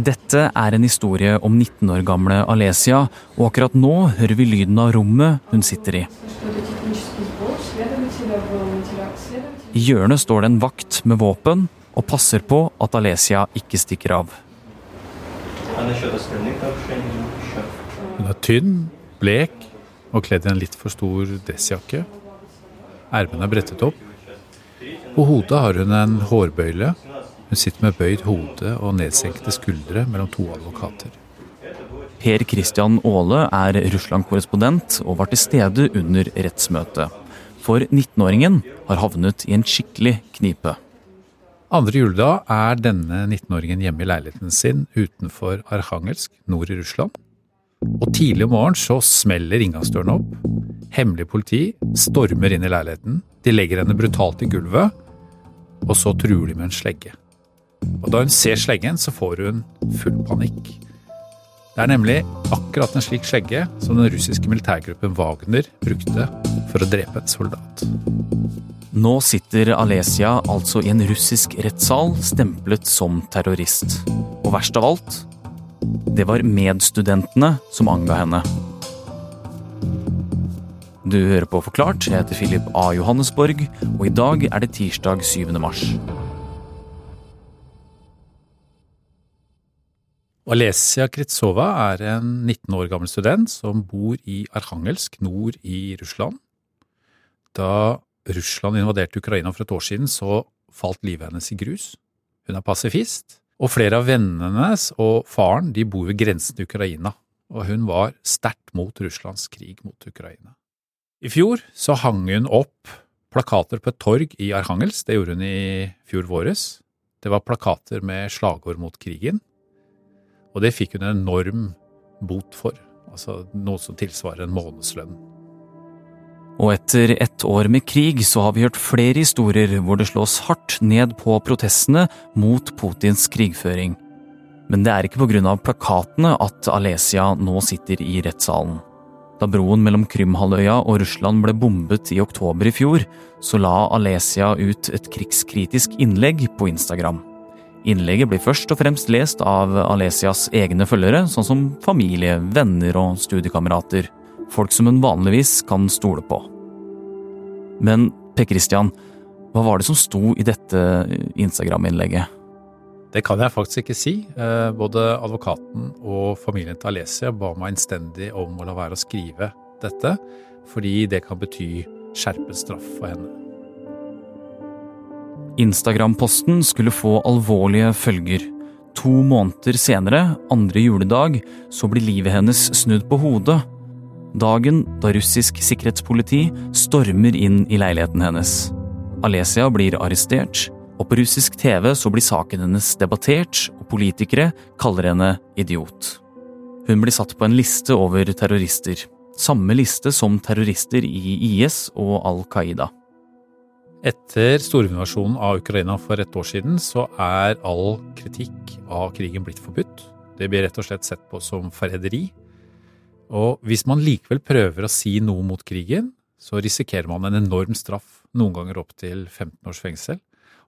Dette er en historie om 19 år gamle Alesia, og akkurat nå hører vi lyden av rommet hun sitter i. I hjørnet står det en vakt med våpen og passer på at Alesia ikke stikker av. Hun er tynn, blek og kledd i en litt for stor dressjakke. Ermene er brettet opp. På hodet har hun en hårbøyle. Hun sitter med bøyd hode og nedsenkte skuldre mellom to advokater. Per Christian Aale er Russland-korrespondent og var til stede under rettsmøtet. For 19-åringen har havnet i en skikkelig knipe. Andre juledag er denne 19-åringen hjemme i leiligheten sin utenfor Arkhangelsk, nord i Russland. Og tidlig om morgenen så smeller inngangsdøren opp. Hemmelig politi stormer inn i leiligheten. De legger henne brutalt i gulvet, og så truer de med en slegge. Og da hun ser sleggen, så får hun full panikk. Det er nemlig akkurat en slik slegge som den russiske militærgruppen Wagner brukte for å drepe en soldat. Nå sitter Alesia altså i en russisk rettssal stemplet som terrorist. Og verst av alt det var medstudentene som anga henne. Du hører på Forklart. Jeg heter Philip A. Johannesborg, og i dag er det tirsdag 7. mars. Alesia Kritsova er en 19 år gammel student som bor i Arkhangelsk nord i Russland. Da Russland invaderte Ukraina for et år siden, så falt livet hennes i grus. Hun er pasifist, og flere av vennene hennes og faren de bor ved grensen til Ukraina, og hun var sterkt mot Russlands krig mot Ukraina. I fjor så hang hun opp plakater på et torg i Arhangels, det gjorde hun i fjor våres. Det var plakater med slagord mot krigen, og det fikk hun en enorm bot for, altså noe som tilsvarer en månedslønn. Og etter ett år med krig så har vi hørt flere historier hvor det slås hardt ned på protestene mot Putins krigføring. Men det er ikke pga. plakatene at Alesia nå sitter i rettssalen. Da broen mellom Krymhalvøya og Russland ble bombet i oktober i fjor, så la Alesia ut et krigskritisk innlegg på Instagram. Innlegget blir først og fremst lest av Alesias egne følgere, sånn som familie, venner og studiekamerater folk som hun vanligvis kan stole på. Men Per Christian, hva var det som sto i dette Instagram-innlegget? Det kan jeg faktisk ikke si. Eh, både advokaten og familien til Alesia ba meg innstendig om å la være å skrive dette, fordi det kan bety skjerpet straff for henne. Instagram-posten skulle få alvorlige følger. To måneder senere, andre juledag, så blir livet hennes snudd på hodet dagen da russisk sikkerhetspoliti stormer inn i leiligheten hennes. Alesia blir arrestert, og på russisk TV så blir saken hennes debattert, og politikere kaller henne idiot. Hun blir satt på en liste over terrorister, samme liste som terrorister i IS og Al Qaida. Etter storinvasjonen av Ukraina for et år siden, så er all kritikk av krigen blitt forbudt. Det blir rett og slett sett på som forræderi og hvis man likevel prøver å si noe mot krigen, så risikerer man en enorm straff, noen ganger opptil 15 års fengsel,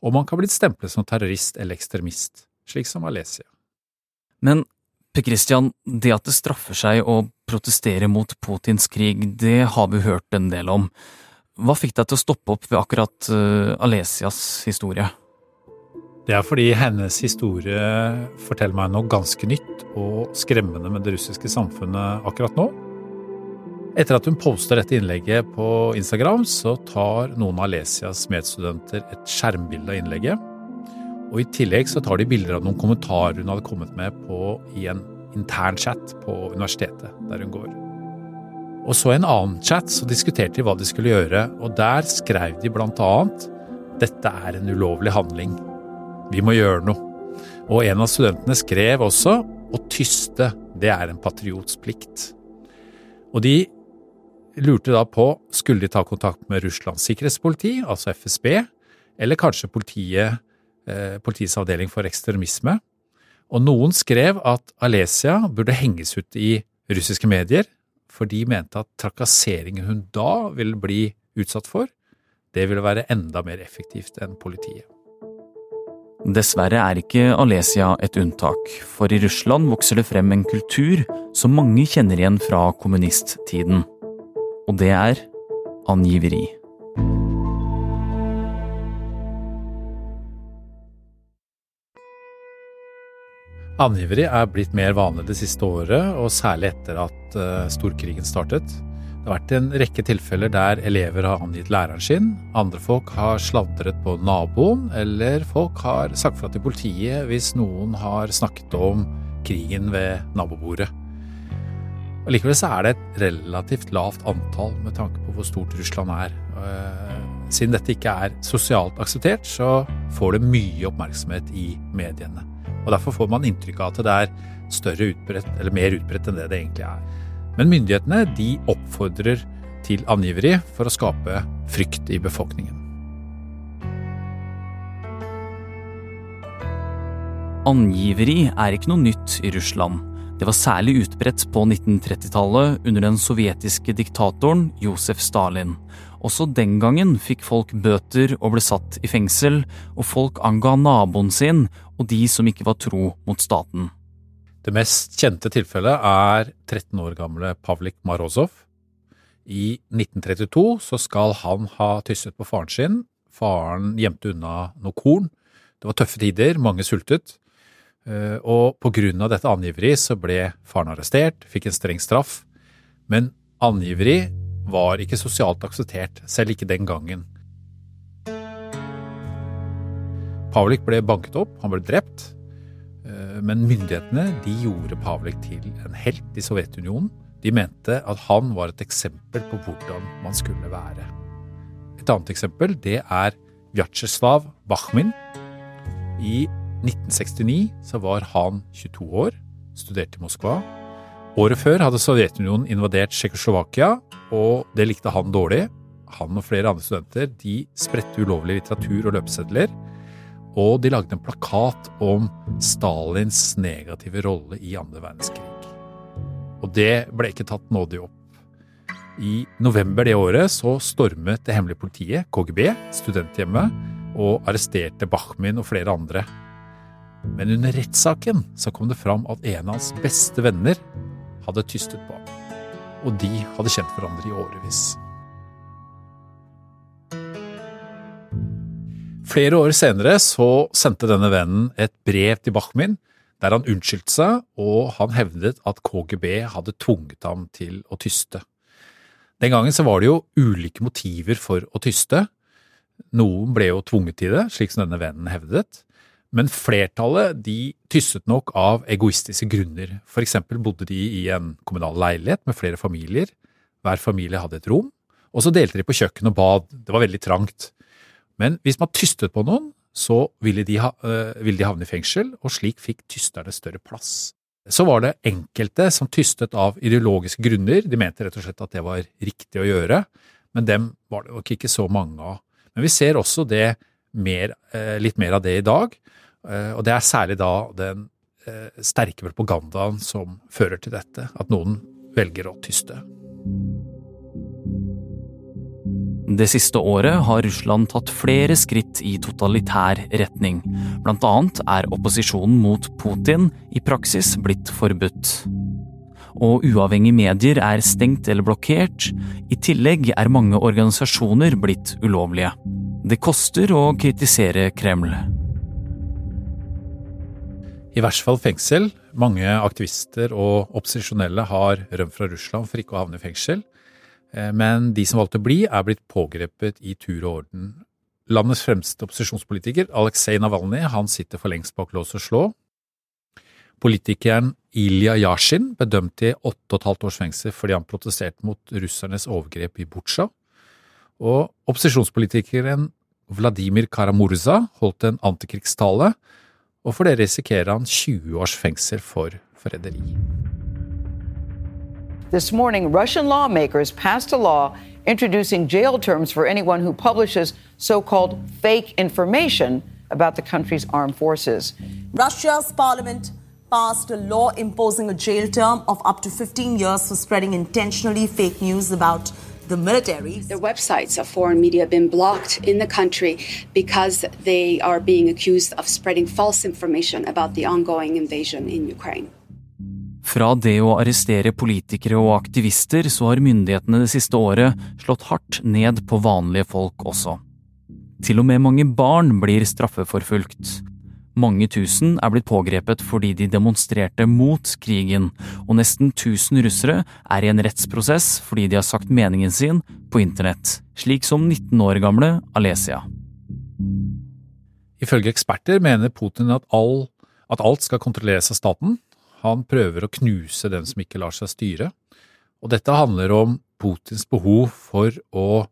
og man kan bli stemplet som terrorist eller ekstremist, slik som Alesia. Men Per Christian, det at det straffer seg å protestere mot Putins krig, det har vi hørt en del om. Hva fikk deg til å stoppe opp ved akkurat uh, Alesias historie? Det er fordi hennes historie forteller meg noe ganske nytt og skremmende med det russiske samfunnet akkurat nå. Etter at hun poster dette innlegget på Instagram, så tar noen av Alesias medstudenter et skjermbilde av innlegget. Og i tillegg så tar de bilder av noen kommentarer hun hadde kommet med på i en intern chat på universitetet der hun går. Og så i en annen chat så diskuterte de hva de skulle gjøre, og der skrev de blant annet dette er en ulovlig handling vi må gjøre noe. Og en av studentene skrev også å tyste, det er en patriots plikt. Og de lurte da på skulle de ta kontakt med Russlands sikkerhetspoliti, altså FSB, eller kanskje politiet, eh, politiets avdeling for ekstremisme. Og noen skrev at Alesia burde henges ut i russiske medier, for de mente at trakasseringen hun da ville bli utsatt for, det ville være enda mer effektivt enn politiet. Dessverre er ikke Alesia et unntak, for i Russland vokser det frem en kultur som mange kjenner igjen fra kommunisttiden. Og det er angiveri. Angiveri er blitt mer vanlig det siste året, og særlig etter at uh, storkrigen startet. Det har vært en rekke tilfeller der elever har angitt læreren sin, andre folk har sladret på naboen, eller folk har sagt fra til politiet hvis noen har snakket om krigen ved nabobordet. Likevel så er det et relativt lavt antall med tanke på hvor stort Russland er. Eh, siden dette ikke er sosialt akseptert, så får det mye oppmerksomhet i mediene. Og Derfor får man inntrykk av at det er større utbredt, eller mer utbredt enn det det egentlig er. Men myndighetene de oppfordrer til angiveri for å skape frykt i befolkningen. Angiveri er ikke noe nytt i Russland. Det var særlig utbredt på 1930-tallet under den sovjetiske diktatoren Josef Stalin. Også den gangen fikk folk bøter og ble satt i fengsel, og folk anga naboen sin og de som ikke var tro mot staten. Det mest kjente tilfellet er 13 år gamle Pavlik Marozov. I 1932 så skal han ha tysset på faren sin. Faren gjemte unna noe korn. Det var tøffe tider, mange sultet. Eh, og av dette angiveri så ble faren arrestert, fikk en streng straff. Men angiveri var ikke sosialt akseptert, selv ikke den gangen. Pavlik ble banket opp, han ble drept. Eh, men myndighetene de gjorde Pavlik til en helt i Sovjetunionen. De mente at han var et eksempel på hvordan man skulle være. Et annet eksempel det er Vjatsjeslav Bakhmin. I 1969 så var han 22 år, studerte i Moskva. Året før hadde Sovjetunionen invadert Tsjekkoslovakia, og det likte han dårlig. Han og flere andre studenter de spredte ulovlig litteratur og løpesedler og de lagde en plakat om Stalins negative rolle i andre verdenskrig. Og det ble ikke tatt nådig opp. I november det året så stormet det hemmelige politiet, KGB, studenthjemmet og arresterte Bachmin og flere andre. Men under rettssaken så kom det fram at en av hans beste venner hadde tystet på ham. Og de hadde kjent hverandre i årevis. Flere år senere så sendte denne vennen et brev til Bachmin der han unnskyldte seg, og han hevdet at KGB hadde tvunget ham til å tyste. Den gangen så var det jo ulike motiver for å tyste. Noen ble jo tvunget til det, slik som denne vennen hevdet, men flertallet de tystet nok av egoistiske grunner. For eksempel bodde de i en kommunal leilighet med flere familier. Hver familie hadde et rom, og så delte de på kjøkken og bad. Det var veldig trangt. Men hvis man tystet på noen, så ville de, ha, øh, ville de havne i fengsel, og slik fikk tysterne større plass. Så var det enkelte som tystet av ideologiske grunner, de mente rett og slett at det var riktig å gjøre, men dem var det nok ikke så mange av. Men vi ser også det mer, øh, litt mer av det i dag, og det er særlig da den sterke propagandaen som fører til dette, at noen velger å tyste. Det siste året har Russland tatt flere skritt i totalitær retning. Blant annet er opposisjonen mot Putin i praksis blitt forbudt. Og uavhengige medier er stengt eller blokkert. I tillegg er mange organisasjoner blitt ulovlige. Det koster å kritisere Kreml. I hvert fall fengsel. Mange aktivister og opposisjonelle har rømt fra Russland for ikke å havne i fengsel. Eh, men de som valgte å bli, er blitt pågrepet i tur og orden. Landets fremste opposisjonspolitiker, Aleksej Navalnyj, han sitter for lengst bak lås og slå. Politikeren Ilja Yashin ble dømt til åtte og et halvt års fengsel fordi han protesterte mot russernes overgrep i Butsja. Og opposisjonspolitikeren Vladimir Karamurza holdt en antikrigstale, og for det risikerer han 20 års fengsel for forræderi. This morning, Russian lawmakers passed a law introducing jail terms for anyone who publishes so called fake information about the country's armed forces. Russia's parliament passed a law imposing a jail term of up to 15 years for spreading intentionally fake news about the military. The websites of foreign media have been blocked in the country because they are being accused of spreading false information about the ongoing invasion in Ukraine. Fra det å arrestere politikere og aktivister, så har myndighetene det siste året slått hardt ned på vanlige folk også. Til og med mange barn blir straffeforfulgt. Mange tusen er blitt pågrepet fordi de demonstrerte mot krigen, og nesten tusen russere er i en rettsprosess fordi de har sagt meningen sin på internett, slik som 19 år gamle Alesia. Ifølge eksperter mener Putin at, all, at alt skal kontrolleres av staten. Han prøver å knuse dem som ikke lar seg styre. Og dette handler om Putins behov for å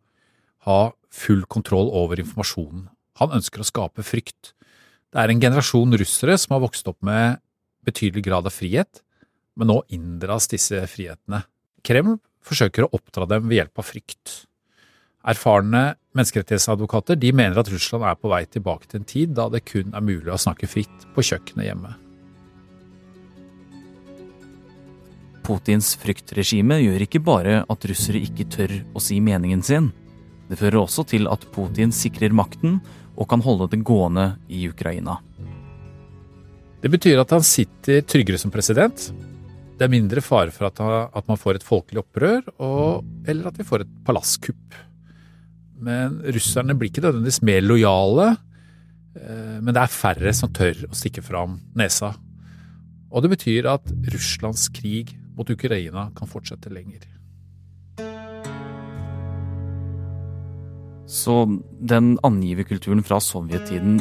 ha full kontroll over informasjonen. Han ønsker å skape frykt. Det er en generasjon russere som har vokst opp med betydelig grad av frihet, men nå inndras disse frihetene. Kreml forsøker å oppdra dem ved hjelp av frykt. Erfarne menneskerettighetsadvokater de mener at Russland er på vei tilbake til en tid da det kun er mulig å snakke fritt på kjøkkenet hjemme. Putins fryktregime gjør ikke bare at russere ikke tør å si meningen sin. Det fører også til at Putin sikrer makten og kan holde det gående i Ukraina. Det betyr at han sitter tryggere som president. Det er mindre fare for at, man får et folkelig opprør, og, eller at vi får et palasskupp. Men russerne blir ikke nødvendigvis mer lojale, eh, men det er færre som tør å stikke fram nesa. Og det betyr at Russlands krig mot Ukraina kan fortsette lenger. Så den angiverkulturen fra sovjettiden,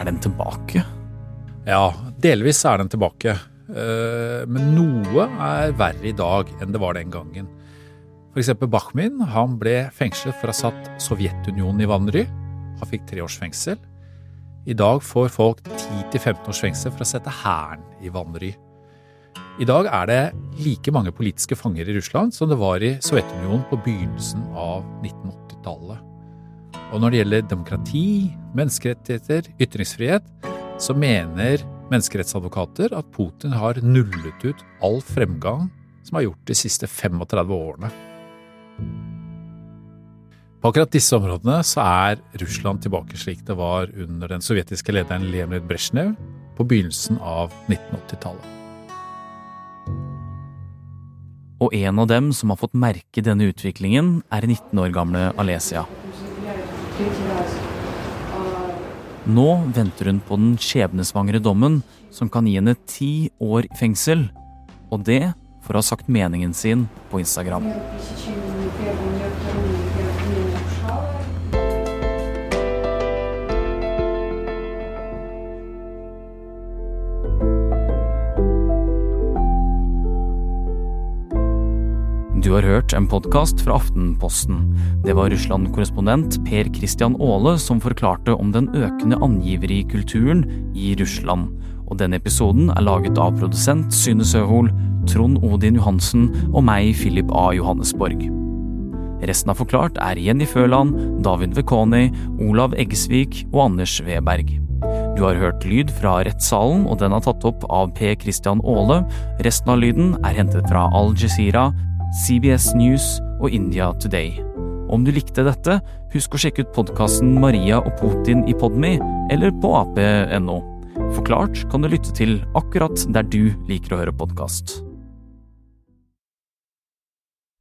er den tilbake? Ja, delvis er den tilbake. Eh, men noe er verre i dag enn det var den gangen. Eksempel Bakhmin han ble fengslet for å ha satt Sovjetunionen i vanry. Han fikk tre års fengsel. I dag får folk 10-15 års fengsel for å sette hæren i vanry. I dag er det like mange politiske fanger i Russland som det var i Sovjetunionen på begynnelsen av 1980-tallet. Og når det gjelder demokrati, menneskerettigheter, ytringsfrihet, så mener menneskerettsadvokater at Putin har nullet ut all fremgang som er gjort de siste 35 årene. På akkurat disse områdene så er Russland tilbake slik det var under den sovjetiske lederen Leonid Brezjnev på begynnelsen av 1980-tallet. Og en av dem som har fått merke denne utviklingen, er 19 år gamle Alesia. Nå venter hun på den skjebnesvangre dommen som kan gi henne ti år i fengsel, og det for å ha sagt meningen sin på Instagram. Du har hørt en podkast fra Aftenposten. Det var Russland-korrespondent Per Christian Aale som forklarte om den økende angiverikulturen i Russland. Og denne episoden er laget av produsent Synne Søhol, Trond Odin Johansen og meg, Philip A. Johannesborg. Resten av Forklart er Jenny Føland, David Vekoni, Olav Eggesvik og Anders Weberg. Du har hørt lyd fra rettssalen, og den er tatt opp av P. Christian Aale. Resten av lyden er hentet fra Al Jazeera, CBS News og India Today. Om du likte dette, husk å sjekke ut podkasten Maria og Putin i Podme eller på ap.no. Forklart kan du lytte til akkurat der du liker å høre podkast.